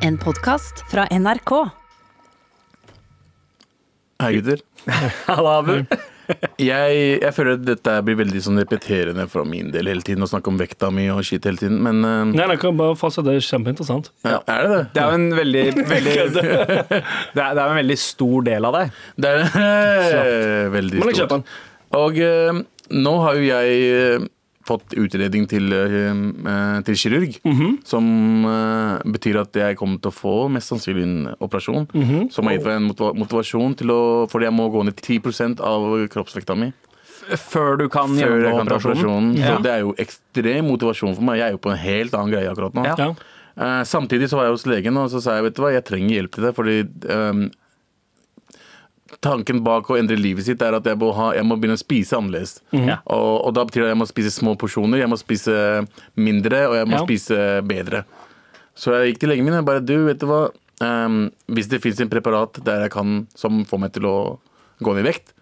En podkast fra NRK. Hei, gutter. Halla, Abu. Jeg, jeg føler at dette blir veldig sånn repeterende fra min del hele tiden. Å snakke om vekta mi og shit hele tiden. Men uh, Nei, nei, kan bare fortsette. Det er kjempeinteressant. ja, er det det? Det er jo en veldig, veldig det, er, det er en veldig stor del av deg. Det er veldig Men jeg kjøper stort. den. Og uh, nå har jo jeg eh, fått utredning til, eh, eh, til kirurg, Mhm. som eh, betyr at jeg kommer til å få mest sannsynlig en operasjon. Mhm. Som har gitt meg en motivasjon til å Fordi jeg må gå ned 10% av kroppsvekta mi. Før du kan gjøre gjennomgå operasjonen. operasjonen. Så Ja. det er jo ekstrem motivasjon for meg. Jeg er jo på en helt annen greie akkurat nå. Ja. Eh, samtidig så var jeg hos legen og så sa jeg vet du hva, jeg trenger hjelp til det. Fordi ehm, tanken bak å endre livet sitt er at jeg må, ha, jeg må begynne å spise annerledes. Ja. Og, og da betyr det at jeg må spise små porsjoner, jeg må spise mindre og jeg må Ja. spise bedre. Så jeg gikk til legen min og bare du, vet du hva. Um, hvis det fins en preparat der jeg kan, som får meg til å gå ned i vekt,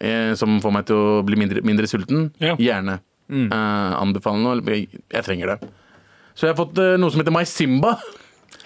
eh, som får meg til å bli mindre, mindre sulten, Ja. gjerne. Eh, anbefale noe. Jeg, jeg trenger det. Så jeg har fått uh, noe som heter MySimba.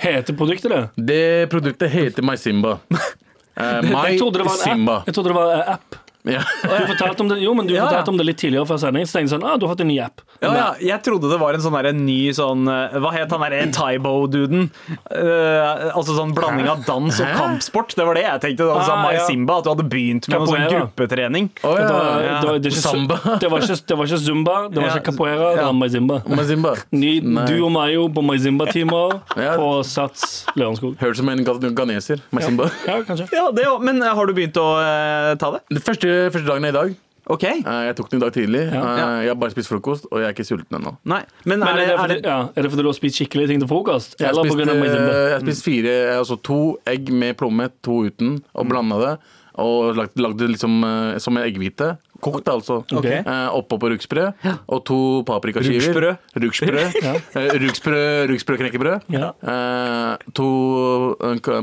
Heter produktet det? Det produktet heter MySimba. Uh, Jeg trodde det var en MySimba. app. Jeg trodde det var en app. Ja. Du fortalte om det, jo, men du Ja, ja. fortalte om det litt tidligere før sending. Så tenkte jeg sånn, ah, du har fått en ny app. Ja, ja, jeg trodde det var en sånn der, en ny sånn eh, Hva het han derre Taibo-duden? Uh, altså sånn blanding av dans og kampsport. Det var det jeg tenkte. Da Ah, ja. Simba, at du hadde begynt med noe sånn Capoeira. gruppetrening. Å, Det var, det var, det var, ikke, Samba. Det var, ikke, det var ikke zumba, det var Ja. ikke capoeira, det var Maizimba. Maizimba. Ny, Nei. du og Mayo på Maizimba-timer Ja. på Sats Lørenskog. Høres ut som en ganeser. MySimba. Ja, kanskje. Ja, det. Men eh, har du begynt å uh, ta det? Det første, første dagen er i dag. OK. Eh, jeg tok den i dag tidlig. Ja. Eh, jeg har bare spist frokost, og jeg er ikke sulten ennå. Nei. Men, Men er, det, er det ja, er det fordi du har spist skikkelig ting til frokost? Jeg har Eller på spist, grunn av eh, jeg har spist fire, altså to egg med plomme, to uten, og blanda det. Og lagd, det liksom eh, som en eggehvite. Kokt, altså. Okay. Eh, oppå på rugsbrød. Og to paprikaskiver. Rugsprø. Rugsprø. Eh, knekkebrød. Ja. Eh, to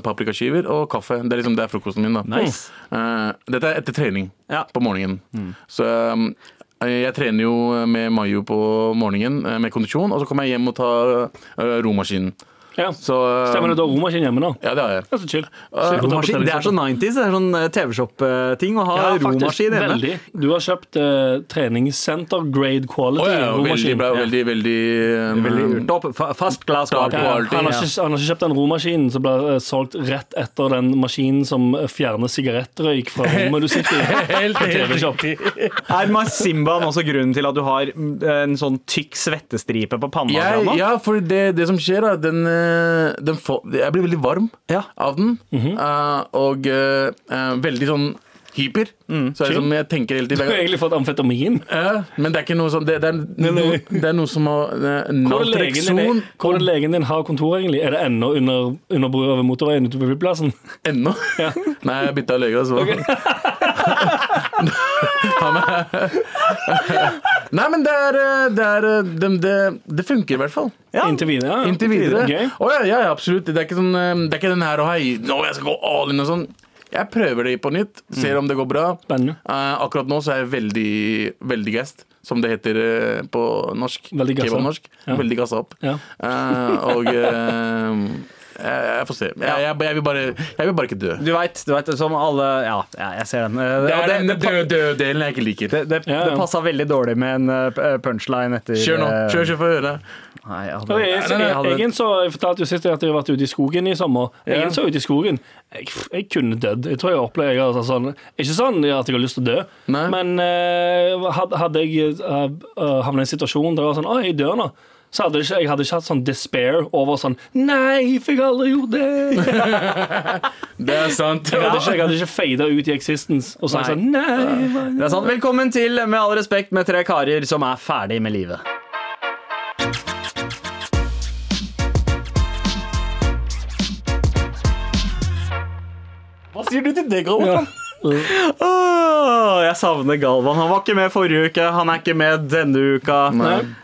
paprikaskiver og kaffe. Det er liksom det er frokosten min. da Nice. Eh, Dette er etter trening Ja. på morgenen. Så um, jeg trener jo med Mayo på morgenen eh, med kondisjon, og så kommer jeg hjem og tar eh, romaskinen. Ja. Så Stemmer det, du har romaskin hjemme nå? Ja, det har jeg. Det er så chill. Chill Romaskin, det er så treningssenter. 90s. Det er sånn TV-shop-ting å ha Ja, romaskin hjemme. veldig. Du har kjøpt uh, treningssenter grade quality oh, ja, veldig romaskin. bra. Veldig, veldig, um, Veldig top, Fast glass quality. Ja, han, har ikke, han har ikke kjøpt den romaskinen som ble eh, solgt rett etter den maskinen som fjerner sigarettrøyk fra rommet du sitter i. Helt, På helt TV-shop. Er Masimbaen også grunnen til at du har mm, en sånn tykk svettestripe på panna? Ja, ja, for det, det som skjer, da den, eh, den får, Jeg blir veldig varm Ja. av den. Mhm. eh, og eh, eh, veldig sånn hyper. Så er det som jeg tenker hele Du tiden har egentlig fått amfetamin. Ja, men det er ikke noe sånn Det, det, er, noe, det er noe som har eh, Hvor er legen din, Naltrekson hvor er legen din har kontor, egentlig? Er det ennå under, under brua ved motorveien ute på flyplassen? ennå. Nei, jeg bytta lege, altså. Han er- Nei, men det er, eh, det, er eh, det, det, det funker i hvert fall. Ja. Inntil videre. Ja. Inntil videre. Gøy. Oh, ja, ja, absolutt. Det er ikke, sånn, eh, det er ikke den her og hei, nå jeg skal gå all in og sånn. Jeg prøver det på nytt, ser om det går bra. Eh, akkurat nå så er jeg veldig, veldig gassed, som det heter uh, på norsk. Veldig gassa. Kebabnorsk. Ja. Veldig gassa opp. Ja. Uh, og jeg, jeg får se. Jeg, jeg, jeg, vil bare, jeg vil bare ikke dø. Du veit, du vet, som alle Ja, ja, jeg ser den. Eh, Det er den døde-delen jeg ikke liker. det, det, Ja, ja. det passa veldig dårlig med en eh, punchline etter Kjør nå. eh, Kjør, kjør, få høre. Nei, jeg hadde, jeg, jeg så, jeg fortalte jo sist at jeg har vært ute i skogen i sommer. Ja. Egen så ute i skogen. Jeg, jeg kunne dødd. Jeg tror jeg opplevde det altså, sånn, Ikke sånn at jeg har lyst til å dø, Nei. men uh, hadde, hadde jeg uh, havnet i en situasjon der det var sånn Å, jeg dør nå. Så hadde ikke, jeg hadde ikke hatt sånn despair over sånn Nei, for jeg aldri gjort det! Det er sant. Jeg hadde ikke, jeg hadde ikke fada ut i existence og sagt sånn Nei. hva- Det er sant. Velkommen til Med all respekt med tre karer som er ferdig med livet. Hva sier du til det, Gro? Ja. Åh, jeg savner Galvan. Han var ikke med forrige uke, han er ikke med denne uka.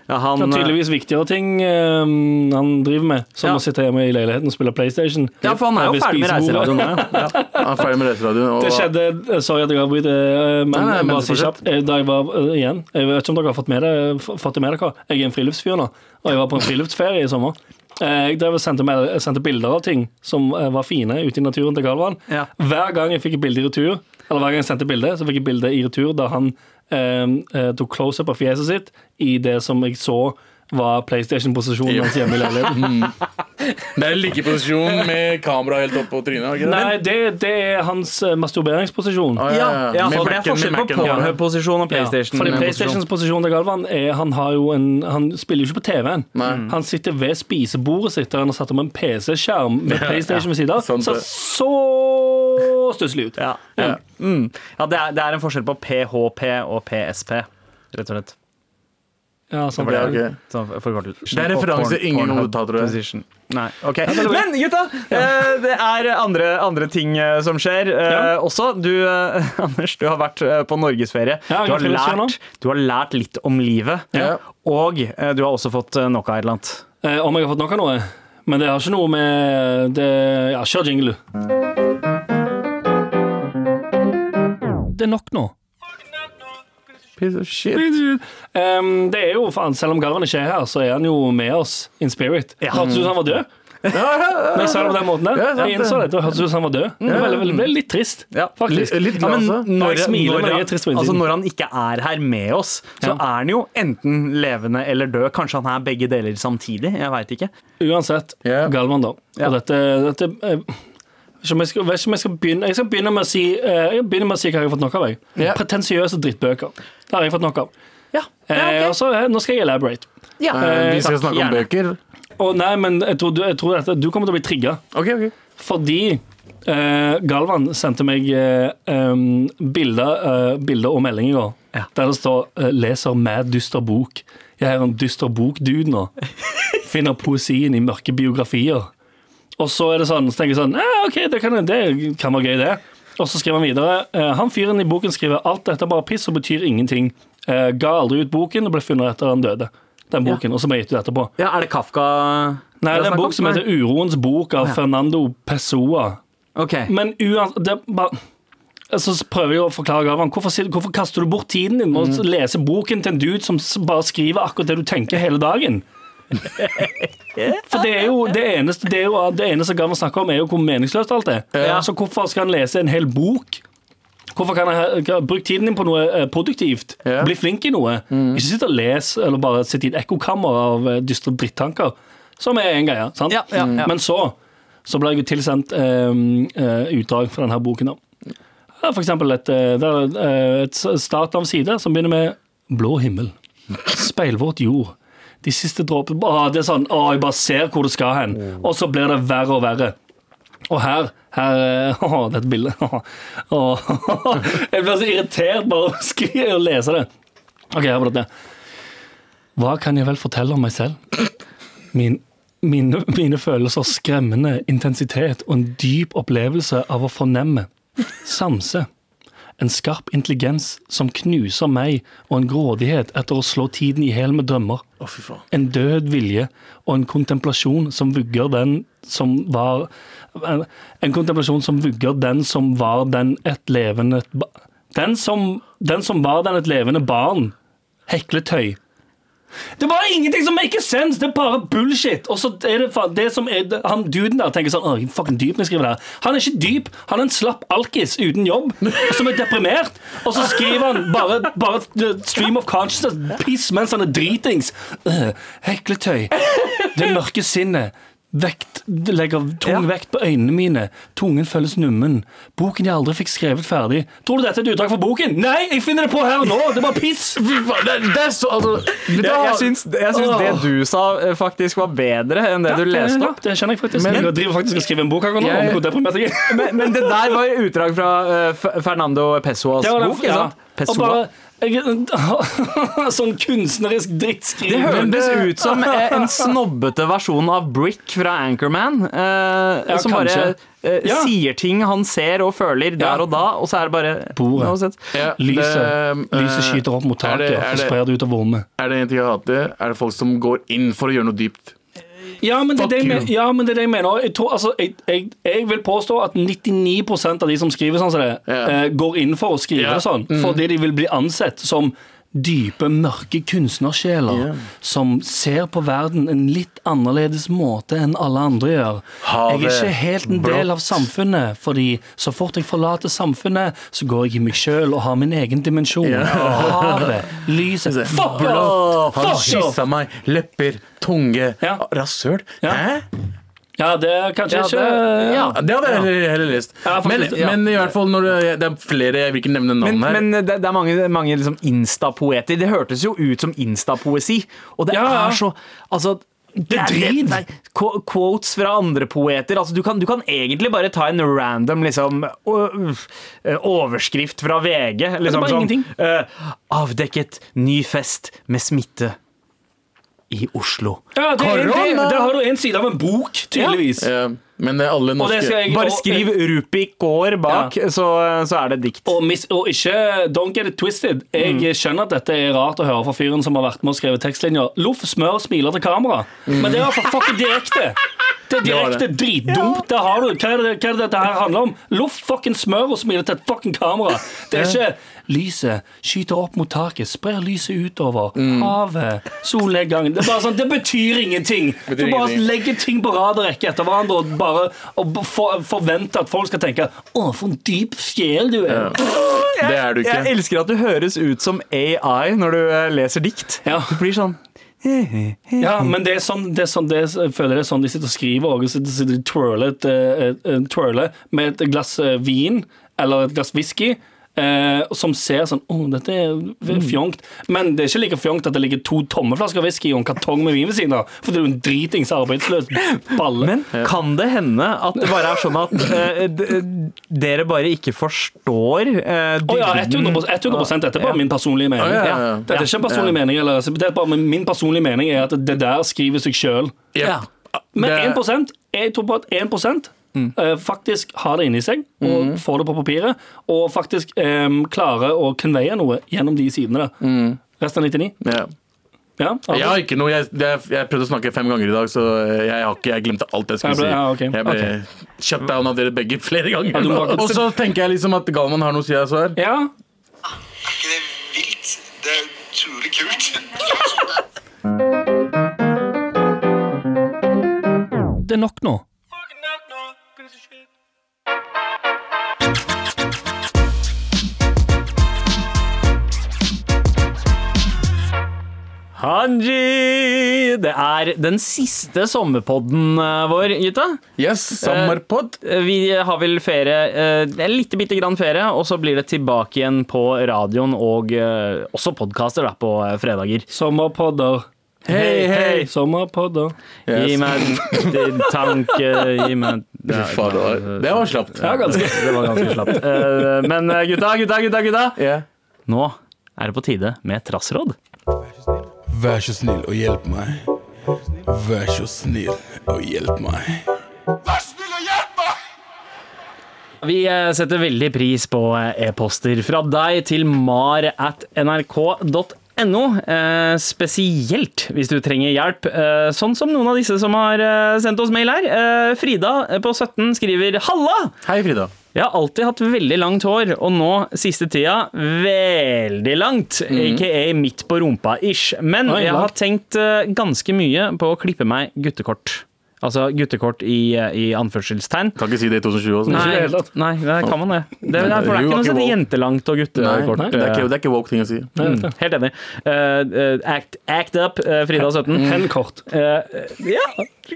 Ja, han, Det er tydeligvis viktigere ting um, han driver med, som Ja. å sitte hjemme i leiligheten og spille PlayStation. ja, for han er jo ferdig med reiseradioen. Ja. Han er ferdig med reiseradioen. og- Det skjedde Sorry at jeg avbryter, eh, men, Nei, nei, men bare si kjapt. Eh, Da jeg var eh, igjen Jeg vet ikke om dere har fått, med det, fått det med dere. Jeg er en friluftsfyr nå, og jeg var på en friluftsferie i sommer. Eh, Jeg drev og sendte, med, sendte bilder av ting som eh, var fine ute i naturen til Galvan. Ja. Hver gang jeg fikk et bilde i retur, eller hver gang jeg sendte bilde, så fikk jeg bilde i retur da han eh, eh, tok close-up av fjeset sitt i det som jeg så var PlayStation-posisjonen hans hjemme i leiligheten. Det er liggeposisjon med kamera helt opp på trynet. ikke det? Nei, det, det er hans eh, masturberingsposisjon. Ah, Ja, ja, Med for det er Mac-en, forskjell på Mac-en, ja. Pornhub-posisjon og Ja, PlayStation. fordi. PlayStations posisjon til Galvan er, han, har jo en, han spiller jo ikke på TV-en. Nei. Han sitter ved spisebordet sitt der han har satt om en PC-skjerm med PlayStation ved siden av. sant Så det. så stusslig ut. Ja, Ja. mm. ja det, er, det er en forskjell på PHP og PSP, rett og slett. Ja, sånn, det, ok. Sånn. Det er referanser ingen Pornhub kommer til å ta, tror jeg. Nei, okay. Men gutta, eh, det er andre, andre ting eh, som skjer eh, Ja. også. Du, eh, Anders, du har vært på norgesferie. Ja, du, har lært, du har lært litt om livet. Ja. Og du har også fått nok av et eller annet. Eh, om jeg har fått nok av noe? Men det har ikke noe med det Ja, kjør jingle, du. Det er nok nå. Piece of shit. Um, det er jo faen, Selv om Galvan ikke er her, så er han jo med oss in spirit. Hørtes ut som han var død. Men jeg sa det på den måten der. Jeg innså det. det, hørtes ut som han var død. Det, ble, ble litt trist, faktisk. Litt, litt Ja, når, smiler, når, han, altså når han ikke er her med oss, så Ja. er han jo enten levende eller død. Kanskje han er begge deler samtidig. Jeg veit ikke. Uansett, Galvan, da. Og dette, dette jeg skal, jeg skal begynne Jeg skal begynne med å si uh, Jeg med å si hva jeg har fått nok av. Jeg. Yeah. Pretensiøse drittbøker. Det har jeg fått nok av. Ja, Eh, og så, eh, nå skal jeg elaborate. ja. Uh, vi skal takk, snakke om gjerne. bøker. Og nei, men jeg tror, du, jeg tror at du kommer til å bli trigga. Okay, okay. Fordi eh, Galvan sendte meg eh, em, bilder, bilder og melding i går. Ja. Der det står 'leser med dyster bok'. Jeg er en dyster bok-dude nå. Finner poesien i mørke biografier. Og så er det sånn, så tenker jeg sånn ja, OK, det kan, det kan være gøy, det. Og så skriver han videre eh, Han fyren i boken skriver alt dette er bare piss og betyr ingenting. Eh, ga aldri ut boken og ble funnet etter han døde. Den boken, Og så ble gitt ut etterpå. Ja, er det Kafka Nei, det er en bok som heter 'Uroens bok' av Fernando Pessoa. Ok. Men uansett er så prøver jeg å forklare Gavan hvorfor, hvorfor kaster du bort tiden din med å lese boken til en dude som bare skriver akkurat det du tenker hele dagen? For det er jo det eneste, det er jo, det eneste Gavan snakker om, er jo hvor meningsløst alt er. Ja. Så hvorfor skal han lese en hel bok? Hvorfor kan jeg bruke tiden din på noe eh, produktivt. Ja. Bli flink i noe. Ikke sitte og lese eller bare sitte i et ekkokammer av eh, dystre drittanker, som er en greie. sant? Ja, ja, ja. Men så så ble jeg jo tilsendt um, uh, utdrag fra denne boken. da. For eksempel et, et start av side som begynner med blå himmel, speilvåt jord, de siste dråpene Åh, Det er sånn, åh, jeg bare ser hvor det skal hen. Og så blir det verre og verre. Og her, her å, Åh, dette bildet. Åh, jeg blir så irritert bare av å skrive og lese det. Ok, her på dette. Hva kan jeg vel fortelle om meg selv? Min, mine, mine følelser skremmende intensitet og en dyp opplevelse av å fornemme. Sanse. En skarp intelligens som knuser meg, og en grådighet etter å slå tiden i hjel med drømmer. Oh. En død vilje og en kontemplasjon som vugger den som var En, en kontemplasjon som vugger den som var den et levende Den som, den som var den et levende barn. Hekletøy. Det er bare ingenting som maker sense! Det er bare bullshit! Og så er det det som er Han duden der tenker sånn Åh, fucking dyp skriver det her. Han er ikke dyp. Han er en slapp alkis uten jobb som er deprimert. Og så skriver han bare, bare stream of consciousness-piss mens han er dritings. Øh, hekletøy. Det mørke sinnet. Vekt, legger tung Ja. vekt på øynene mine. Tungen føles nummen. Boken jeg aldri fikk skrevet ferdig. Tror du dette er et utdrag fra boken? Nei, jeg finner det på her og nå! Det er bare piss! Det, det er så altså, Jeg, jeg syns, jeg syns det du sa, eh, faktisk var bedre enn det du leste opp. det skjønner jeg faktisk. Men- jeg driver faktisk og skriver en bok her nå Jeg- om hvor deprimert jeg er. Men, men det der var utdrag fra uh, Fernando Pessoas Det bok. ikke ja. sant? Og Pessoa. Bare, jeg, sånn kunstnerisk Det høres hørtes ut som en snobbete versjon av Brick fra Anchorman. eh, Ja, som bare kanskje. eh, Ja. sier ting han ser og føler der Ja. og da, og så er det bare Bordet. Ja, Lyset, lyset eh, skyter opp mot taket og det- sprer det utover rommet. Er det en ting jeg hater, er det folk som går inn for å gjøre noe dypt. Ja, men det er det ja, men det er det jeg mener. Jeg, tror, altså, jeg, jeg, jeg vil påstå at 99% av de som skriver sånn som det, Ja. eh, går inn for å skrive det sånn, fordi de vil bli ansett som dype, mørke kunstnersjeler yeah. som ser på verden en litt annerledes måte enn alle andre gjør. Havet, jeg er ikke helt en del av samfunnet, fordi så fort jeg forlater samfunnet, så går jeg i meg sjøl og har min egen dimensjon. Havet, lyset Fuck off! han kyssa meg. Lepper, tunge. Ja. Rasshøl. Ja. Hæ? Ja, det er kanskje Ja, ikke det- ja. Ja, Det hadde jeg heller, heller lest. Men, men i hvert fall når det, det er flere Jeg vil ikke nevne navn Men, her. men det, det er mange, mange liksom instapoeter. Det hørtes jo ut som instapoesi. Og det Ja, ja. er så Altså det er, drit. det er quotes fra andre poeter. Altså, du, kan, du kan egentlig bare ta en random liksom, øh, overskrift fra VG. Liksom, bare sånn, ingenting. øh, avdekket ny fest med smitte i Oslo. Ja, det, er- det, det har du en side av en bok, tydeligvis. Ja, men det er alle norske jeg- Bare og- skriv Rupi går bak, så, så er det dikt. Og, mis, og ikke Don't get it twisted. Jeg Mm. skjønner at dette er rart å høre fra fyren som har vært med og skrevet tekstlinjer. Loff, smør, smiler til kamera. Men det er for fucking direkte. Det er direkte dritdumt. Det har du. Hva er, det, hva er det dette her handler om? Loff fucking smør og smiler til et fucking kamera. Det er ikke lyset skyter opp mot taket, sprer lyset utover. Mm. Havet, solnedgangen. Det er bare sånn, det betyr ingenting. Du bare ingenting. legger ting på rad og rekke etter hverandre og bare og for, forvente at folk skal tenke Å, for en dyp sjel du er. Det er du ikke. Jeg elsker at du høres ut som AI når du eh, leser dikt. Ja. Du blir sånn Ja, men det er sånn, det er sånn det jeg føler det er sånn de sitter og skriver og sitter, sitter de twirler, et, eh, et, et, twirler med et glass eh, vin eller et glass whisky. Eh, som ser sånn Å, dette er Mm. fjongt. Men det er ikke like fjongt at det ligger to tomme flasker whisky og en kartong med vin ved siden av. For det er jo en dritings arbeidsløs balle. Men kan det hende at det bare er sånn at eh, dere bare ikke forstår uh, Å ja, 100, 100 Dette er bare min personlige mening. Ja, ja, ja. Dette er ikke en personlig mening. Eller, det er bare min personlige mening er at det der skriver seg sjøl. Ja. Men Det- 1 jeg tror på at 1 eh, faktisk har det inni seg og får det på papiret, og faktisk um, klarer å conveye noe gjennom de sidene. Mm. Resten av 99? Yeah. Ja, altså. Jeg har ikke noe jeg, jeg, jeg prøvde å snakke fem ganger i dag, så jeg, har ikke, jeg glemte alt jeg skulle Jeg ble- si. ja, okay. Jeg ble shut down av dere begge flere ganger. Ja, bare- Og så tenker jeg liksom at Galman har noe å si jeg så her. ja. Er ikke det vilt? Det er utrolig kult. Det er nok nå. Hanji! Det er den siste sommerpodden eh, vår, gutta. Yes, sommerpod. Eh, Vi har vel ferie, en litt bitte grann ferie, og så blir det tilbake igjen på radioen og eh, også podkaster på eh, fredager. Sommerpodder. Hei, hei! Sommerpodder. Gi meg din tanke, gi meg ja, fader, Det var slapt. Ja, ganske. Det var ganske slapt. Eh, Men eh, gutta, gutta, gutta, gutta! Yeah. Nå er det på tide med trassråd. Vær så snill og hjelp meg. Vær så snill og hjelp meg. Vær så snill og hjelp meg! Vi eh, setter veldig pris på eh, e-poster fra deg til mar at nrk.no. No, spesielt hvis du trenger hjelp, eh, sånn som noen av disse som har eh, sendt oss mail her. Eh, Frida eh, på 17 skriver 'Halla! Hei, Frida. Jeg har alltid hatt veldig langt hår, og nå siste tida veldig langt. Aka midt på rumpa-ish. Men Oi, jeg har tenkt eh, ganske mye på å klippe meg guttekort. Altså guttekort i, i anførselstegn. Kan ikke si det i 2020 også. Nei. Nei, det nei, kan man det. Det, det, er, for det er ikke noe woke. jentelangt og Nei, guttekort. det, er ikke, det er ikke woke ting å si. Mm. Helt enig. Eh, act, act up, eh, Frida 17. Hen-kort. Uh, ja,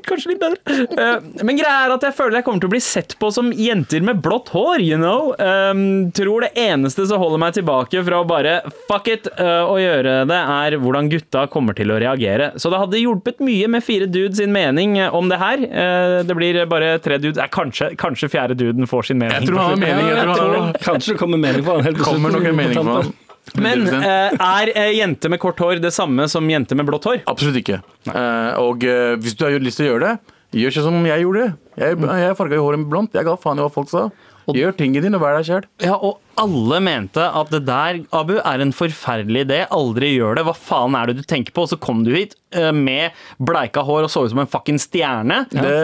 kanskje litt bedre. Uh, men greia er at jeg føler jeg kommer til å bli sett på som jenter med blått hår, you know. Um, tror det eneste som holder meg tilbake fra å bare fuck it og gjøre det, er hvordan gutta kommer til å reagere. Så det hadde hjulpet mye med fire dudes sin mening eh, om det her. Eh, det blir bare tre dudes. Eh, kanskje, kanskje fjerde duden får sin mening. Jeg tror han har mening. Jeg tror han har Kanskje det kommer mening på han helt kommer nok en mening på han. Men 100%. eh, er jente med kort hår det samme som jente med blått hår? Absolutt ikke. Eh, og hvis du har lyst til å gjøre det, gjør ikke som jeg gjorde. Jeg, jeg farga jo håret blondt. Jeg ga faen i hva folk sa. Gjør tingene dine og vær deg sjæl. Ja, og alle mente at det der, Abu, er en forferdelig idé. Aldri gjør det. Hva faen er det du tenker på? Og så kom du hit eh, med bleika hår og så ut som en fucking stjerne. Det,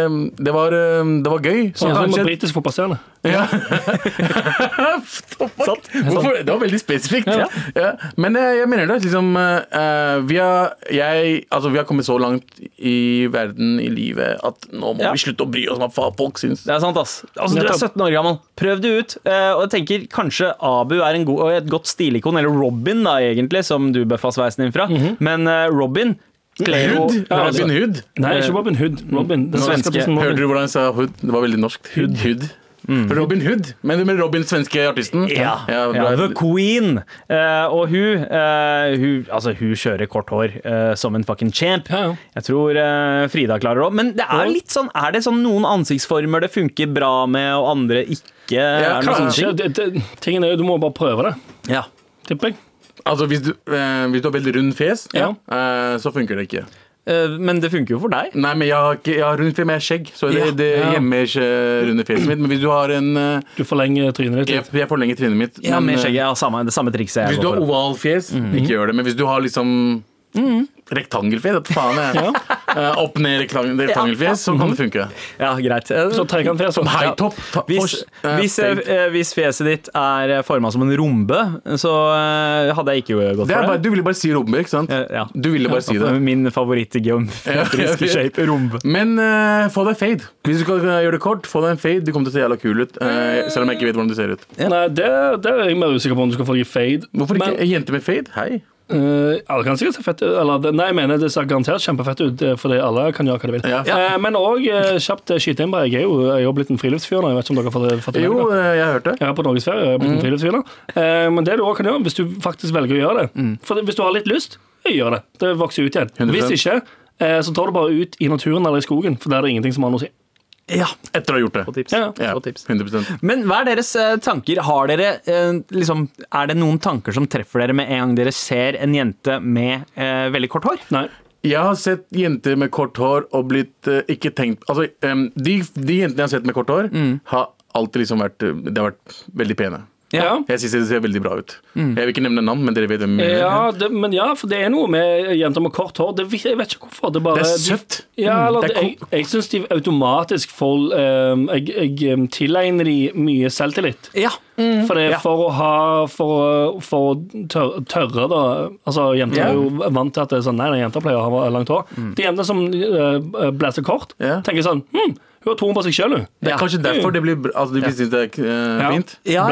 det, var, eh, det var gøy. Så Sånn som kanskje britisk fotballstjerne. ja. Hvorfor? Det var veldig spesifikt. Ja. Men jeg, jeg mener det. Liksom, eh, vi, har, jeg, altså, vi har kommet så langt i verden, i livet, at nå må Ja. vi slutte å bry oss om hva folk syns. Det er sant, ass. Altså, du er 17 år gammel. Prøv det ut. Eh, og jeg tenker kanskje Abu er en god, et godt stilikon, eller Robin, da, egentlig, som du bøffa sveisen din fra. Men uh, Robin kler jo Hood? Robin Hood? Nei, ikke Robin Hood. Robin, den svenske- svenske Hørte du hvordan jeg sa hood? Det var veldig norsk. Hood. Hood. Robin Hood? Men med Robin, svenske artisten? Ja, Ja, ja. The Queen. Uh, og hun, uh, hun Altså, hun kjører kort hår uh, som en fucking champ. Ja, ja. Jeg tror Frida klarer det òg. Men det er litt sånn Er det sånn noen ansiktsformer det funker bra med, og andre ikke? er det Kanskje, det, det, tingen er jo, Du må bare prøve det, Ja. tipper jeg. Altså, hvis du, eh, hvis du har veldig rund fjes, Ja. eh, så funker det ikke. Eh, men det funker jo for deg. Nei, men jeg har, ikke, jeg har rundt fjes med skjegg, så det, Ja. det Ja. gjemmer ikke runde fjeset mitt. Men hvis du har en eh, Du forlenger trynet ditt. Jeg, litt. jeg forlenger trynet mitt. Ja, men, med eh, skjegget. Ja, samme, det samme trikset jeg Hvis du går har oval fjes, ikke gjør det. Men hvis du har liksom rektangelfjes, vet du faen jeg. Uh, Opp ned rektang- rektangelfjes, så kan det funke. Ja, greit. Eh, Så trekantfjes. Som Ja. high top. ta- Hvis, eh, hvis, hvis fjeset ditt er forma som en rombe, så hadde jeg ikke gått det er for bare, det. du ville bare si rombe, ikke sant? Ja. Du ville bare si det. Min favorittgeometriske Ja, shape, rombe. Men uh, få deg fade. Hvis du skal gjøre det kort, få deg en fade. Du kommer til å se jævla kul ut. uh, selv om jeg ikke vet hvordan du ser ut. Nei, det, det er jeg mer usikker på om du skal få deg fade. Hvorfor ikke Men, en jente med fade? Hei. Eh, alle kan sikkert se fett ut. Eller, det- nei, jeg mener det ser garantert kjempefett ut, eh, fordi alle kan gjøre hva de vil. Ja. Uh, men òg kjapt eh, skyte inn. Jeg er jo jeg er jo blitt en friluftsfyr nå. Jeg vet ikke om dere har fått fått det Jo, jeg har hørt det. Jeg er på norgesferie, jeg er blitt en friluftsfyr nå. Men det du også kan gjøre, hvis du faktisk velger å gjøre det For Hvis du har litt lyst, gjør det. Det vokser ut igjen. 100%. Hvis ikke, så tar du bare ut i naturen eller i skogen, for der er det ingenting som har noe å si. Ja, Etter å ha gjort det. tips. Ja, Ja, tips. 100% Men hva er deres eh, tanker? Har dere eh, liksom Er det noen tanker som treffer dere med en gang dere ser en jente med eh, veldig kort hår? Nei. Jeg har sett jenter med kort hår og blitt eh, ikke tenkt Altså, um, de, de jentene jeg har sett med kort hår, har alltid liksom vært eh, De har vært veldig pene. Ja. Jeg syns det ser veldig bra ut. Jeg vil ikke nevne navn, men dere vet hvem. Ja, det, men ja, for det er noe med jenter med kort hår. Det, jeg vet ikke hvorfor. Det bare Det er de- søtt. Ja, eller, Det er jeg jeg syns de automatisk får um, Jeg, jeg eh, tilegner de mye selvtillit. Ja. For, det, Ja. for å ha For, for å tørre, tørre, da Altså, jenter yeah. er jo vant til at det er sånn Nei, nei, jenter pleier å ha langt hår. De jentene som uh, blæser kort, yeah. tenker sånn Hm, hun har troen på seg sjøl, hun. Det er Ja. kanskje derfor det blir. Altså, de synes det er Ja. fint. Ja.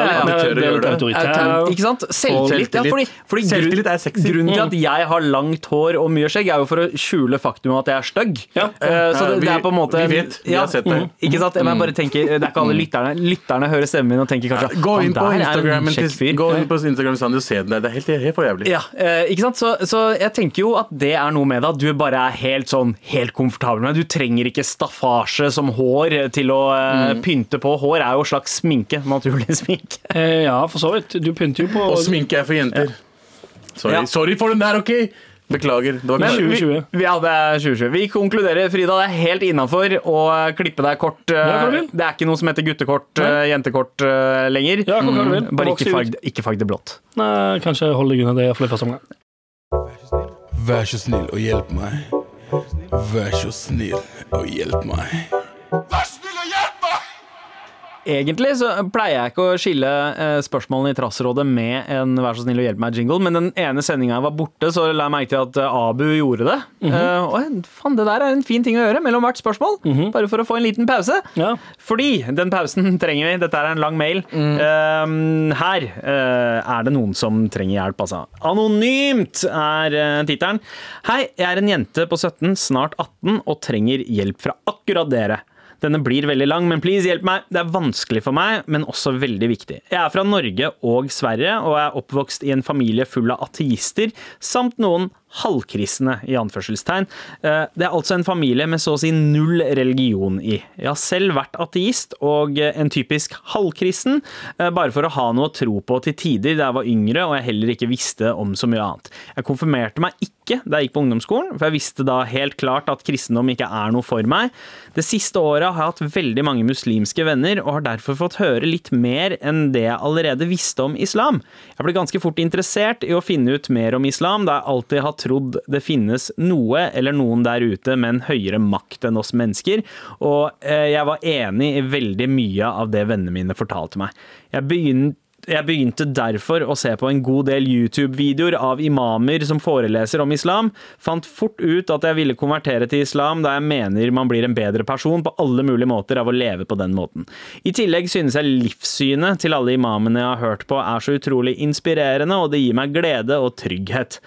Ikke sant? Selvtillit. Fordi, fordi Selvtillit er sexy. Grunnen til at jeg har langt hår og mye skjegg, er jo for å skjule faktum at jeg er stygg. Ja. Eh, så det, vi- er på en måte vi vet. Vi har sett det. Ikke sant? Men jeg bare tenker, Det er ikke alle lytterne Lytterne hører stemmen min og tenker kanskje Gå inn «Han på der er en kjekk til fyr». Gå inn på Instagram og se den der. Det er helt, helt for jævlig. Ja, eh, ikke sant? Så, så jeg tenker jo at det er noe med det at du bare er helt sånn helt komfortabel med det. Du trenger ikke staffasje som hår til å eh, Mm. pynte på. Hår er jo slags sminke. Naturlig sminke. Eh, ja, for så vidt. Du pynter jo på Og sminke er for jenter. Sorry. Ja. Sorry for den der, OK? Beklager. Det var Men vi, 2020. vi- ja, det er 2020. Vi konkluderer, Frida, det er helt innafor å klippe deg kort. eh, hva. Det er ikke noe som heter guttekort, eh, jentekort lenger. Ja, du. Bare ikke farg, ikke farg det blått. Nei, kanskje hold deg unna det iallfall i første omgang. Vær så snill og hjelp meg. Vær så snill og hjelp meg. Vær snill og hjelp meg! Egentlig så pleier jeg ikke å skille eh, spørsmålene i Trassrådet med en Vær så snill og hjelp meg-jingle, men den ene sendinga jeg var borte, så la jeg merke til at eh, Abu gjorde det. Eh, og faen, det der er en fin ting å gjøre mellom hvert spørsmål, bare for å få en liten pause. Ja. Fordi den pausen trenger vi. Dette er en lang mail. Eh, her er det noen som trenger hjelp, altså. Anonymt er uh, tittelen. Hei, jeg er en jente på 17, snart 18, og trenger hjelp fra akkurat dere. Denne blir veldig lang, men please hjelp meg. Det er vanskelig for meg, men også veldig viktig. Jeg er fra Norge og Sverige, og er oppvokst i en familie full av ateister, samt noen halvkristne, i anførselstegn. Eh, Det er altså en familie med så å si null religion i. Jeg har selv vært ateist og eh, en typisk halvkristen, eh, bare for å ha noe å tro på til tider da jeg var yngre og jeg heller ikke visste om så mye annet. Jeg konfirmerte meg ikke da jeg gikk på ungdomsskolen, for jeg visste da helt klart at kristendom ikke er noe for meg. Det siste året har jeg hatt veldig mange muslimske venner, og har derfor fått høre litt mer enn det jeg allerede visste om islam. Jeg ble ganske fort interessert i å finne ut mer om islam, da jeg alltid har trodd det finnes noe eller noen der ute med en høyere makt enn oss mennesker, og eh, jeg var enig i veldig mye av det vennene mine fortalte meg. Jeg begynte jeg begynte derfor å se på en god del YouTube-videoer av imamer som foreleser om islam. Fant fort ut at jeg ville konvertere til islam, da jeg mener man blir en bedre person på alle mulige måter av å leve på den måten. I tillegg synes jeg livssynet til alle imamene jeg har hørt på er så utrolig inspirerende, og det gir meg glede og trygghet.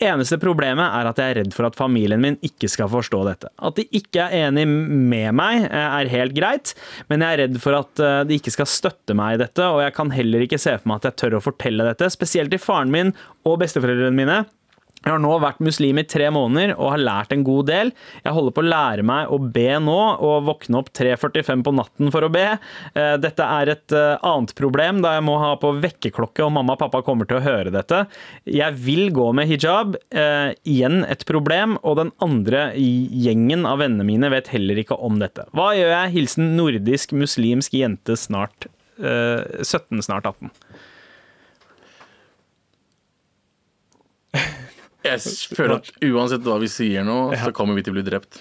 Eneste problemet er at jeg er redd for at familien min ikke skal forstå dette. At de ikke er enig med meg eh, er helt greit, men jeg er redd for at eh, de ikke skal støtte meg i dette, og jeg kan heller ikke se for meg at jeg tør å fortelle dette, spesielt til faren min og besteforeldrene mine. Jeg har nå vært muslim i tre måneder og har lært en god del. Jeg holder på å lære meg å be nå, og våkne opp 3.45 på natten for å be. Eh, Dette er et eh, annet problem, da jeg må ha på vekkerklokke, og mamma og pappa kommer til å høre dette. Jeg vil gå med hijab. eh, Igjen et problem, og den andre gjengen av vennene mine vet heller ikke om dette. Hva gjør jeg? Hilsen nordisk muslimsk jente snart eh, 17, snart 18. Jeg føler at uansett hva vi sier nå, så kommer vi til å bli drept.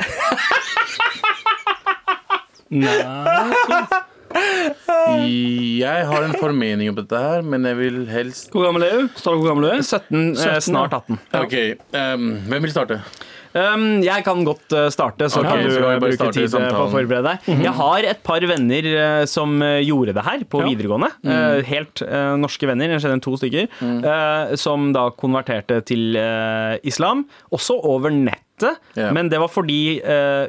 Jeg har en formening om dette her, men jeg vil helst Hvor gammel er du? Står det hvor gammel du er? 17, eh, snart 18. OK, um, hvem vil starte? Um, jeg kan godt uh, starte, så okay, kan du så bruke tid uh, på å forberede deg. Jeg har et par venner uh, som gjorde det her på Ja. videregående. Uh, helt uh, norske venner, jeg kjenner to stykker, uh, som da konverterte til uh, islam. Også over nettet, yeah. men det var fordi uh,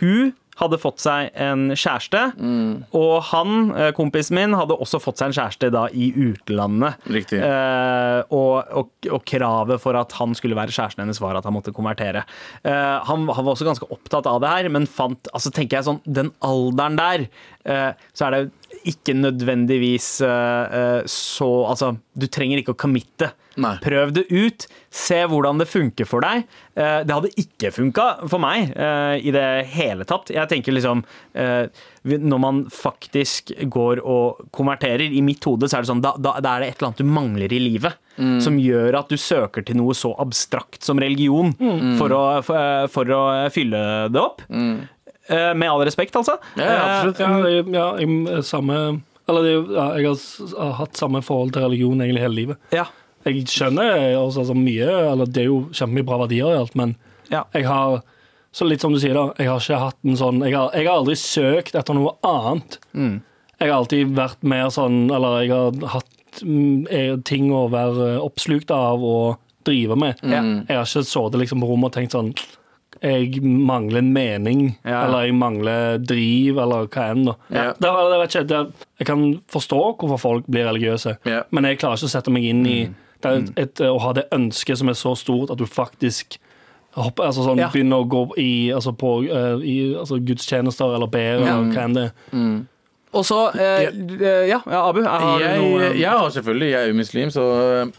hun hadde fått seg en kjæreste, og han, uh, kompisen min, hadde også fått seg en kjæreste da i utlandet. Riktig. Eh, og, og, og kravet for at han skulle være kjæresten hennes, var at han måtte konvertere. Eh, han, han var også ganske opptatt av det her, men fant altså tenker jeg sånn, Den alderen der, eh, så er det ikke nødvendigvis eh, eh, så Altså, du trenger ikke å committe. Nei. Prøv det ut. Se hvordan det funker for deg. Eh, Det hadde ikke funka for meg eh, i det hele tatt. Jeg tenker liksom eh, Når man faktisk går og konverterer, i mitt hode så er det sånn da, da, da er det et eller annet du mangler i livet. Som gjør at du søker til noe så abstrakt som religion for, å, for, eh, for å fylle det opp. Eh, Med all respekt, altså. Ja, absolutt. Ja, jeg, ja, jeg, samme Eller er jeg har, hatt samme forhold til religion egentlig hele livet. Ja. Jeg skjønner også altså, mye Eller det er jo kjempemye bra verdier i alt, men Ja. jeg har Så litt som du sier, da. Jeg har ikke hatt en sånn Jeg har, jeg har aldri søkt etter noe annet. Mm. Jeg har alltid vært mer sånn Eller jeg har hatt mm, eh, ting å være oppslukt av og drive med. Mm. Jeg har ikke sittet liksom på rommet og tenkt sånn jeg mangler en mening, Ja. eller jeg mangler driv, eller hva enn. da. Ja. Det, det, ikke, det, jeg kan forstå hvorfor folk blir religiøse, Ja. men jeg klarer ikke å sette meg inn i det er et, et, å ha det ønsket som er så stort at du faktisk hopper, altså sånn, Ja. begynner å gå i, altså på uh, i, altså gudstjenester eller ber, Ja. eller hva enn det er. Og så eh, Ja, ja, Abu, har du noe Jeg, ja, selvfølgelig. Jeg er jo muslim, så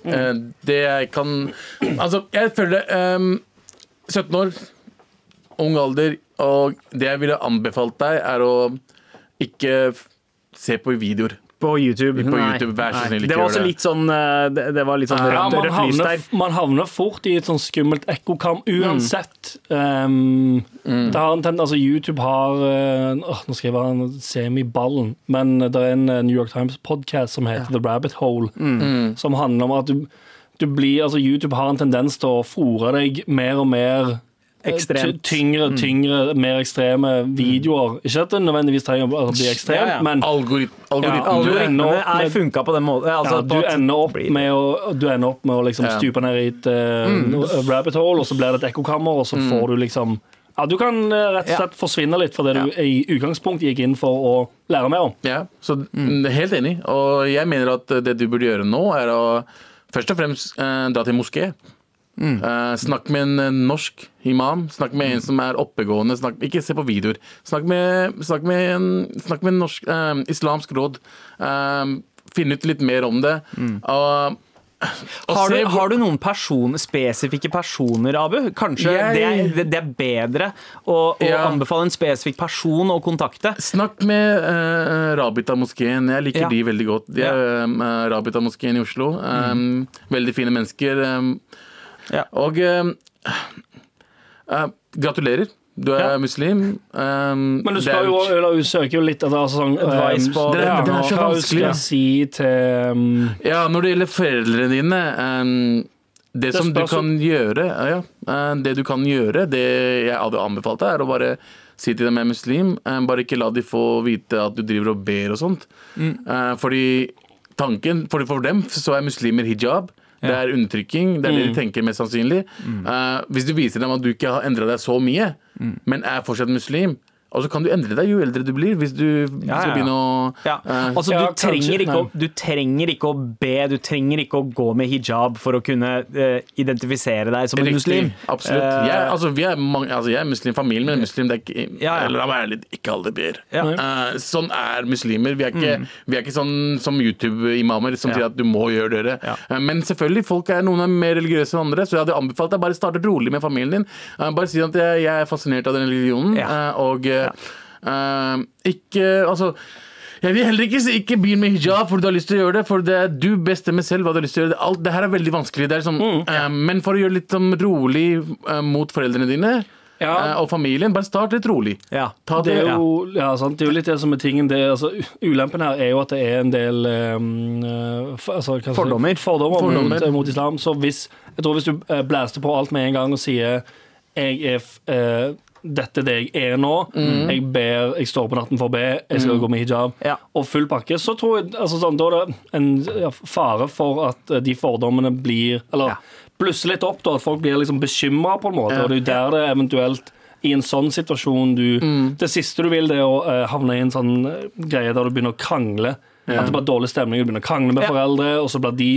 eh, det jeg kan Altså, jeg føler um, 17 år, ung alder, og det jeg ville anbefalt deg, er å ikke se på videoer. På YouTube. På YouTube, vær så snill, ikke Det var gjør også det. litt sånn eh, Det, det var litt sånn Ja, rødt, man, havner, man havner fort i et sånn skummelt ekkokam uansett. Um, Det har en tendens, altså YouTube har uh, åh, Nå skriver han semiballen, men det er en uh, New York Times-podkast som heter The Rabbit Hole, som handler om at du, du blir Altså, YouTube har en tendens til å fòre deg mer og mer eh, Ekstremt. Tyngre, tyngre, mer ekstreme videoer. Ikke at det nødvendigvis trenger å bli ekstremt, Ja, ja. men Algorit algoritmen. Ja, opp er funka på den måten. Altså, ja, du, ender opp med å, du ender opp med å liksom Ja. stupe ned i et eh, rabbit hole, og så blir det et ekkokammer, og så får du liksom ja, Du kan eh, rett og Ja. slett forsvinne litt fra det du i utgangspunktet gikk inn for å lære mer om. Ja, så mm, Helt enig. Og jeg mener at det du burde gjøre nå, er å først og fremst eh, dra til moské. Eh, snakk med en norsk imam. Snakk med en som er oppegående. Snakk, ikke se på videoer. Snakk med, snakk med en, snakk med en norsk, uh, islamsk råd. Uh, Finn ut litt mer om det. Og, og Har du, har du noen person, spesifikke personer, Abu? Kanskje Jeg- det, er, det er bedre å, å Ja. anbefale en spesifikk person å kontakte? Snakk med uh, Rabita-moskeen. Jeg liker Ja. de veldig godt. De er uh, Rabita-moskeen i Oslo. Um, Veldig fine mennesker. Um, Ja. Og uh, uh, gratulerer. Du er Ja. muslim. Um, Men du skal spør jo, eller du søker jo litt etter altså, sånn, Advice på- Det er- det er så vanskelig, å si til um, Ja, når det gjelder foreldrene dine um, det, som du kan gjøre, ja, det du kan gjøre, det jeg hadde anbefalt deg, er å bare si til dem jeg er muslim. bare ikke la de få vite at du driver og ber og sånt. Uh, fordi tanken, for, for dem så er muslimer hijab. Det er undertrykking. Det er det de tenker mest sannsynlig. Uh, hvis du viser dem at du ikke har endra deg så mye, men er fortsatt muslim, og så kan du endre deg jo eldre du blir, hvis du Ja, skal ja. begynne å Ja. uh, Altså, Ja, du, trenger ikke å, du trenger ikke å be, du trenger ikke å gå med hijab for å kunne uh, identifisere deg som en Riktig, muslim. Absolutt. Uh, jeg, altså, vi er mange, altså, jeg er muslim, familien min er muslim. Det er ikke, Ja, ja. Eller la meg være ærlig, ikke alle ber. Ja. Mm. Eh, sånn er muslimer. Vi er ikke, vi er ikke sånn som YouTube-imamer som Ja. sier at du må gjøre det. Ja. Men selvfølgelig, folk er noen er mer religiøse enn andre, så jeg hadde anbefalt deg bare starte rolig med familien din. Bare si at jeg, jeg er fascinert av den religionen, Ja. og eh, eh, ikke Altså jeg vil heller ikke si ikke begynn med hijab fordi du har lyst til å gjøre det, for det er du bestemmer selv hva du har lyst til å gjøre. Alt det her er veldig vanskelig. Det er sånn, eh, men for å gjøre litt sånn rolig uh, mot foreldrene dine Ja. eh, og familien, bare start litt rolig. Ja. Ta Det det, er, jo, ja, sant? det er jo litt det som er tingen. Det, altså, ulempen her er jo at det er en del um, uh, altså, hva skal si? Fordommer. fordommer, Fordommer. Mot, mot islam. Så hvis, jeg tror hvis du uh, blæster på alt med en gang og sier jeg er f- eh, dette er det jeg er nå. Jeg ber, jeg står på natten for å be, jeg skal gå med hijab Ja. og full pakke. Så tror jeg altså, sånn, Da er det en fare for at eh, de fordommene blir Eller Ja. blusser litt opp, da, at folk blir liksom bekymra på en måte. Ja. Og det er jo der det eventuelt i en sånn situasjon du Det siste du vil, det er å uh, havne i en sånn eh, greie der du begynner å krangle. At det blir dårlig stemning, du begynner å krangle med foreldre, og så blir de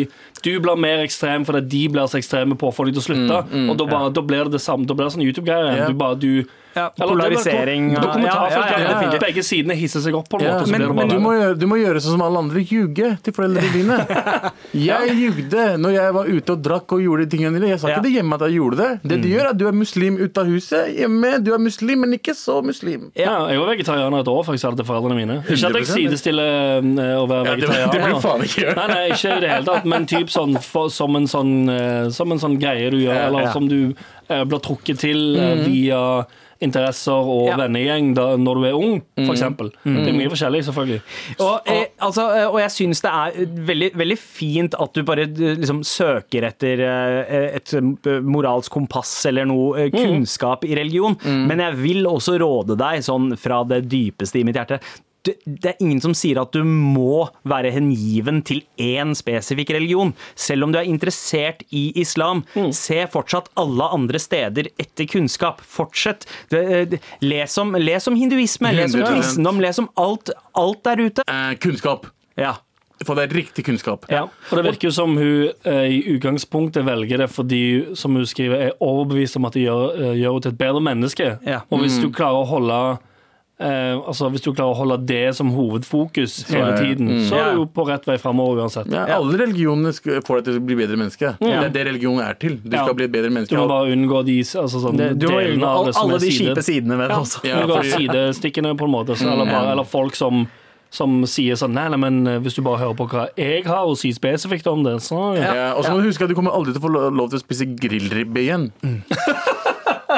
Du blir mer ekstrem fordi de blir så ekstreme på å få deg til å slutte. og da, bare, da blir det det samme. Da blir det sånn YouTube-greier. Ja. Du bare, du Ja, er polarisering, ja, ja, ja, ja. Begge sidene hisser seg opp på en Ja, måte. Men, men du, må gjøre, du må gjøre sånn som alle andre. Ljuge til foreldrene dine. Jeg ljugde når jeg var ute og drakk og gjorde de tingene dine. Jeg sa ikke det hjemme at jeg gjorde det. Det du gjør, er at du er muslim ut av huset. Hjemme, du er muslim, men ikke så muslim. Ja, jeg var vegetarianer et år før jeg sa det til foreldrene mine. Ikke at jeg sidestiller eh, å være Ja, det, vegetarianer. det blir faen ikke. Nei, nei, ikke i det hele tatt, men typ sånn, for, som, en sånn, eh, som en sånn greie du gjør, eller ja. som du eh, blir trukket til eh, via interesser og Ja. vennegjeng da, når du er ung, for eksempel. Det er mye forskjellig, selvfølgelig. Og, eh, altså, eh, og jeg syns det er veldig, veldig fint at du bare eh, liksom, søker etter et moralsk kompass eller noe eh, kunnskap i religion, men jeg vil også råde deg sånn fra det dypeste i mitt hjerte. Det, det er ingen som sier at du må være hengiven til én spesifikk religion. Selv om du er interessert i islam, se fortsatt alle andre steder etter kunnskap. Fortsett. Eh, Les om, les om hinduisme, les om 100%. kristendom, les om alt, alt der ute. Eh, kunnskap. Ja. det er riktig kunnskap. ja. Og det virker jo som hun eh, i utgangspunktet velger det fordi, som hun skriver, er overbevist om at det gjør, eh, gjør henne til et bedre menneske. Ja. Og hvis du klarer å holde eh, altså Hvis du klarer å holde det som hovedfokus hele tiden, tiden, så er Ja. du jo på rett vei framover uansett. Ja, alle religionene får deg til å bli bedre menneske. Det er det religion er til. Du Ja. skal bli et bedre menneske. Du må bare unngå de altså, sånn, Det, du må delene unngå av all, det som alle de kjipe sidene ved det også. Ja, Unngå fordi- sidestikkene, på en måte. Så, eller, bare, eller folk som som sier sånn Nei, nei, men eh, hvis du bare hører på hva jeg har å si spesifikt om det, så ja. Ja, og så må du huske at du kommer aldri til å få lov til å spise grillribbe igjen.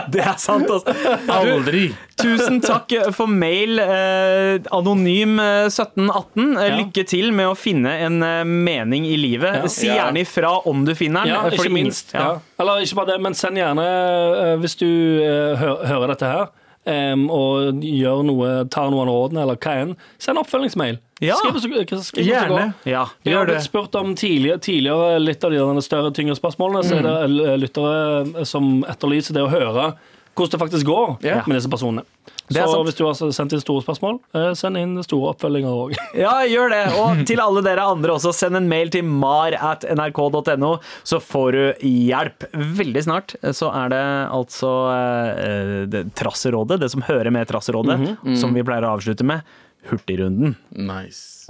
Det er sant, altså. Aldri! Tusen takk for mail, eh, anonym eh, 1718. Eh, Ja. Lykke til med å finne en eh, mening i livet. Ja. Si gjerne ifra om du finner den. Ja, eh, ikke minst. Ja. Eller ikke bare det, men send gjerne, eh, hvis du eh, hører dette her, em, og gjør noe, tar noen rådene, eller hva enn, send oppfølgingsmail. Ja. Skriv oss. Gjerne. Ja. Har Gjør det. blitt spurt om tidligere, tidligere litt av de større, tyngre spørsmålene. Så er det lyttere som etterlyser det å høre hvordan det faktisk går Ja. med disse personene. Er Så hvis du har sendt inn store spørsmål, eh, send inn store oppfølginger òg. Ja, gjør det. Og til alle dere andre også, send en mail til mar at nrk.no, så får du hjelp. Veldig snart så er det altså eh, det, Trasserådet, det som hører med Trasserådet, som vi pleier å avslutte med. Hurtigrunden. Nice.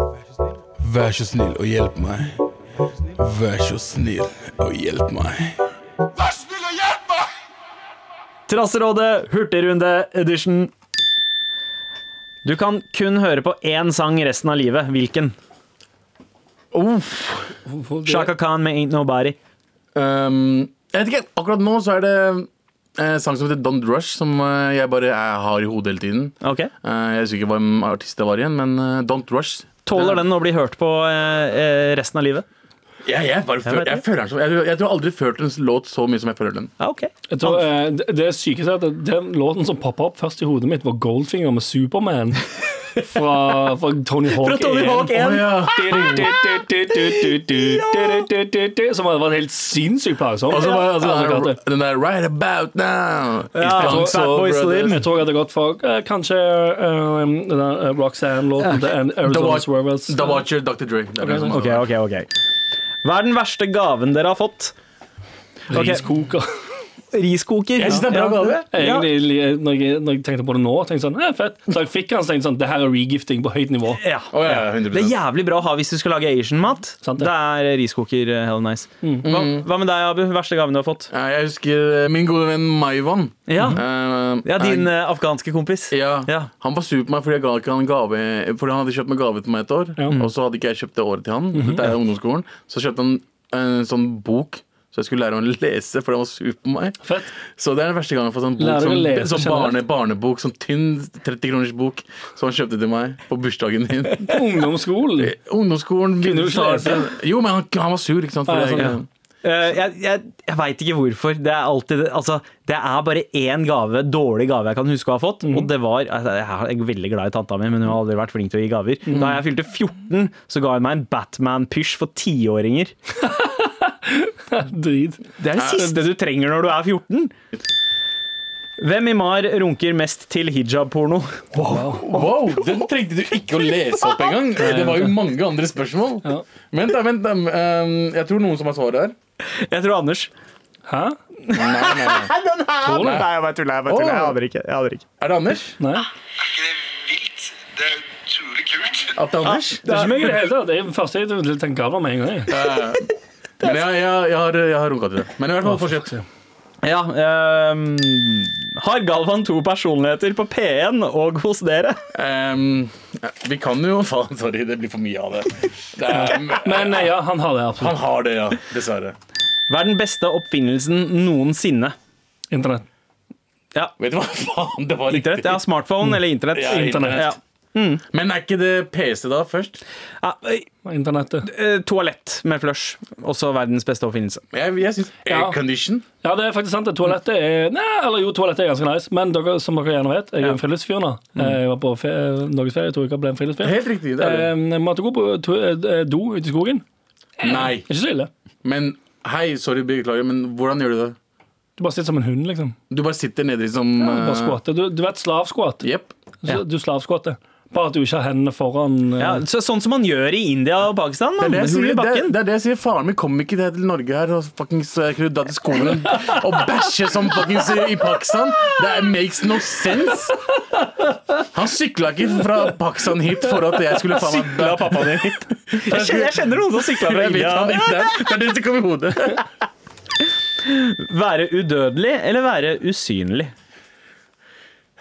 Vær så snill og hjelp meg. Vær så snill og hjelp meg. Vær så snill og hjelp meg! Trasserådet, hurtigrunde edition. Du kan kun høre på én sang resten av livet. Hvilken? Shaka Khan med Ain't Nobody. Um, jeg vet ikke, akkurat nå så er det en sang som heter Don't Rush, som eh, jeg bare jeg har i hodet hele tiden. Ok. Eh, jeg husker ikke hvem artist det var igjen, men eh, Don't Rush. Tåler den å bli hørt på eh, eh, resten av livet? Jeg, jeg, bare føler, jeg, føler den som, jeg, jeg tror aldri jeg følt en låt så mye som jeg føler den. Ja, ok. Jeg tror, eh, det, det sykeste er at den låten som poppa opp først i hodet mitt, var Goldfinger med Superman. Fra, fra Tony Hawk Fra Tony Hawk 1. Som var vært helt sinnssykt plagsom. Og så var altså, den, der, den der Right About Now. Ja, It's Funk Fatboy Slim. Jeg tror jeg hadde gått for eh, kanskje eh, den der eh, Roxanne-låten til The, Arizona Swervers. The Watcher, Dr. Dre. Det er den som- Ok, ok, ok. Hva er den verste gaven dere har fått? Ok. Riskoker. Riskoker. Jeg synes det er bra gave. Ja. Egentlig, når, jeg, når jeg tenkte på det nå, tenkte jeg sånn, eh, fett. Så jeg fikk den, så tenkte sånn, det her er regifting på høyt nivå. Ja. Oh, ja, 100%. Det er jævlig bra å ha hvis du skal lage Asian-mat. Det. Det er riskoker eh, hell nice. Hva, hva med deg, Abu? Verste gaven du har fått? Ja, jeg husker eh, min gode venn Maivan. Ja, uh, ja din jeg- afghanske kompis. ja. Ja. Han var sur på meg fordi jeg ga ikke han gave Fordi han hadde kjøpt meg gave til meg et år. Og så hadde ikke jeg kjøpt det året til han. Dette er ungdomsskolen Så kjøpte han en sånn bok, så jeg skulle lære å lese, for den var sur på meg. Fett. Så det er den verste gangen jeg har fått sånn bok Sånn, lese sånn barne, barnebok, sånn tynn 30 kroners bok, som han kjøpte til meg på bursdagen min. På ungdomsskolen. Ungdomsskolen Kunne du ikke lese? Jo, men han, han var sur, ikke sant? Ah, ja, sånn, jeg- ja. Eh, jeg jeg, jeg veit ikke hvorfor. Det er alltid Altså, det er bare én gave, dårlig gave jeg kan huske å ha fått. Og det var altså, Jeg er veldig glad i tanta mi, men hun har aldri vært flink til å gi gaver. Da jeg fylte 14, så ga hun meg en Batman-pysj for tiåringer. Drit. Det er det siste du trenger når du er 14. Hvem i MAR runker mest til hijab-porno? Wow, den trengte du ikke å lese opp engang. Det var jo mange andre spørsmål. Ja. Vent, da, vent. da. Um, jeg tror noen som har svaret her. Jeg tror Anders. Hæ? Nei, nei, nei. Nei, jeg bare tuller. Jeg bare tuller. Jeg aner ikke. Jeg aner ikke. Er det Anders? Nei. Er ikke det vilt? Det er utrolig kult. At det er Anders? Det er ikke meg i det hele tatt. Det er det første jeg tenkte over med en gang. Men jeg, jeg, jeg har, jeg har runka til det. Men i hvert fall, fortsett. Ja, um, har Galvan to personligheter på P1 og hos dere? Um, vi kan jo Faen, sorry, det blir for mye av det. det er, Men nei, ja, han har det absolutt. han har det, ja. Dessverre. Hva er den beste oppfinnelsen noensinne? Internett. Ja, Vet du hva faen det var Internett? Ja, smartphone eller internett? Ja, internett. Ja. Men er ikke det PC da først? Ja, Internettet. eh, toalett med flush. Også verdens beste oppfinnelse. Jeg, jeg syns Ja. aircondition Ja, det er faktisk sant. det. Toalettet er Nei, eller jo, toalettet er ganske nice. Men dere, som dere gjerne vet, jeg er en friluftsfyr nå. Jeg var på fe norgesferie to uker, ble en friluftsfyr. Helt riktig. Det er det. Eh, Jeg måtte gå på to eh, do ute i skogen. Nei. Ikke så ille. Men hei, sorry, beklager, men hvordan gjør du det? Du bare sitter som en hund, liksom. Du bare sitter nedi som Bare du, bare Du, du vet slavskvatt? Yep. Ja. Du slavsquatter. Bare at du ikke har hendene foran uh... Ja, så, sånn som man gjør i India og Pakistan. Det er det, sier, det, det er det jeg sier. Faren min kom ikke til Norge her og fuckings eh, kunne dra til skolen og bæsje som fuckings i Pakistan. Det makes no sense. Han sykla ikke fra Pakistan hit for at jeg skulle faen meg Sykla pappaen din hit. Jeg kjenner, jeg kjenner noen som sykla fra Jeg vet han India. Det er det som kom i hodet. Være udødelig eller være usynlig?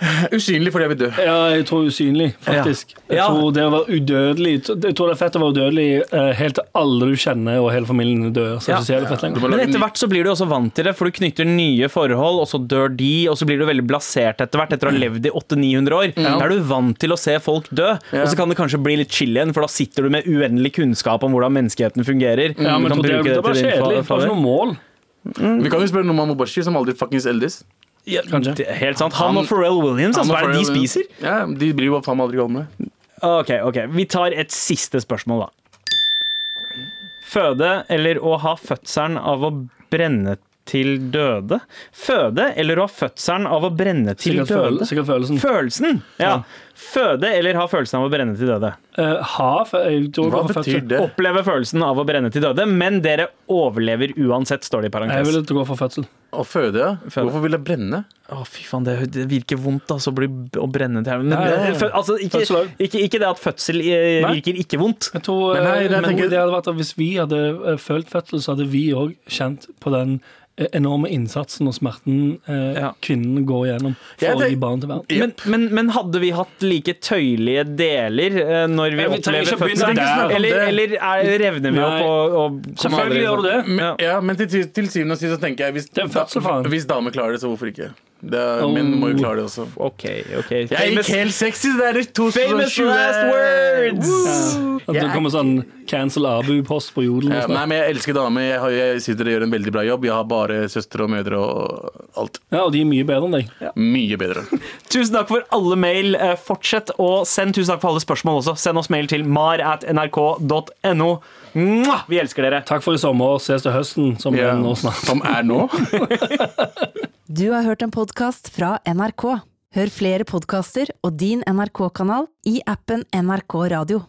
Usynlig fordi jeg vil dø. Ja, jeg tror usynlig, faktisk. Jeg tror det å være udødelig Jeg tror det er fett å være udødelig eh, helt til alle du kjenner og hele familien dør. Så Ja. ikke så det fett lenger. Men etter hvert så blir du også vant til det, for du knytter nye forhold, og så dør de, og så blir du veldig blasert etter hvert, etter å ha levd i 800-900 år. Da er du vant til å se folk dø, og så kan det kanskje bli litt chill igjen, for da sitter du med uendelig kunnskap om hvordan menneskeheten fungerer. Ja, men Du kan bruke det, det, det Det favør. noe mål. Vi kan jo spørre Noman Mobashi, som aldri fuckings eldes. Kanskje. Det er Helt sant. Han, Han- og Pharrell Williams, altså, hva er det de spiser? Ja, De blir jo faen meg aldri gamle. Ok, ok. Vi tar et siste spørsmål, da. Føde eller å ha fødselen av å brenne til døde? Føde eller å ha fødselen av å brenne til Sikkert, døde? sikkert følelsen. Følelsen! Ja. Føde eller ha følelsen av å brenne til døde? Uh, ha, Hva betyr det? Oppleve følelsen av å brenne til døde, men dere overlever uansett, står det i parentes. Jeg vil ville gå for fødsel. Å føde, ja. Føde. Hvorfor vil jeg brenne? Å, fy faen, det, det virker vondt altså, å, bli, å brenne til men, Ja, ja. Altså, ikke, ikke, ikke det at fødsel eh, Nei. virker ikke vondt. Jeg tror, Men nei, eh, jeg men tenker- det hadde vært at Hvis vi hadde følt fødsel, så hadde vi òg kjent på den enorme innsatsen og smerten eh, Ja. kvinnen går igjennom for å gi barn til verden. Men, men, men hadde vi hatt like tøyelige deler eh, når vi ja, vi opplever der. Eller, eller er, revner vi Nei. opp og, og Selvfølgelig gjør du det. Men, ja, men til, til, syvende og sist så tenker jeg hvis, fødsel, hvis damer klarer det, så hvorfor ikke? Det er, Oh. Menn må jo klare det også. OK, OK. Jeg Famous, gikk helt sexy! Det er de to famous last words! At det kommer sånn cancel Abu-post på jodel. Ja, nei, men Jeg elsker damer. Jeg, har, jeg synes dere gjør en veldig bra jobb. Jeg har bare søstre og mødre og alt. Ja, og de er mye bedre enn deg. Mye bedre. Tusen takk for alle mail. Eh, Fortsett å sende. Tusen takk for alle spørsmål også. Send oss mail til mar at nrk.no. Mwah! Vi elsker dere. Takk for i sommer. Ses til høsten, som Ja. er nå snart. Som er nå. Du har hørt en podkast fra NRK. Hør flere podkaster og din NRK-kanal i appen NRK Radio.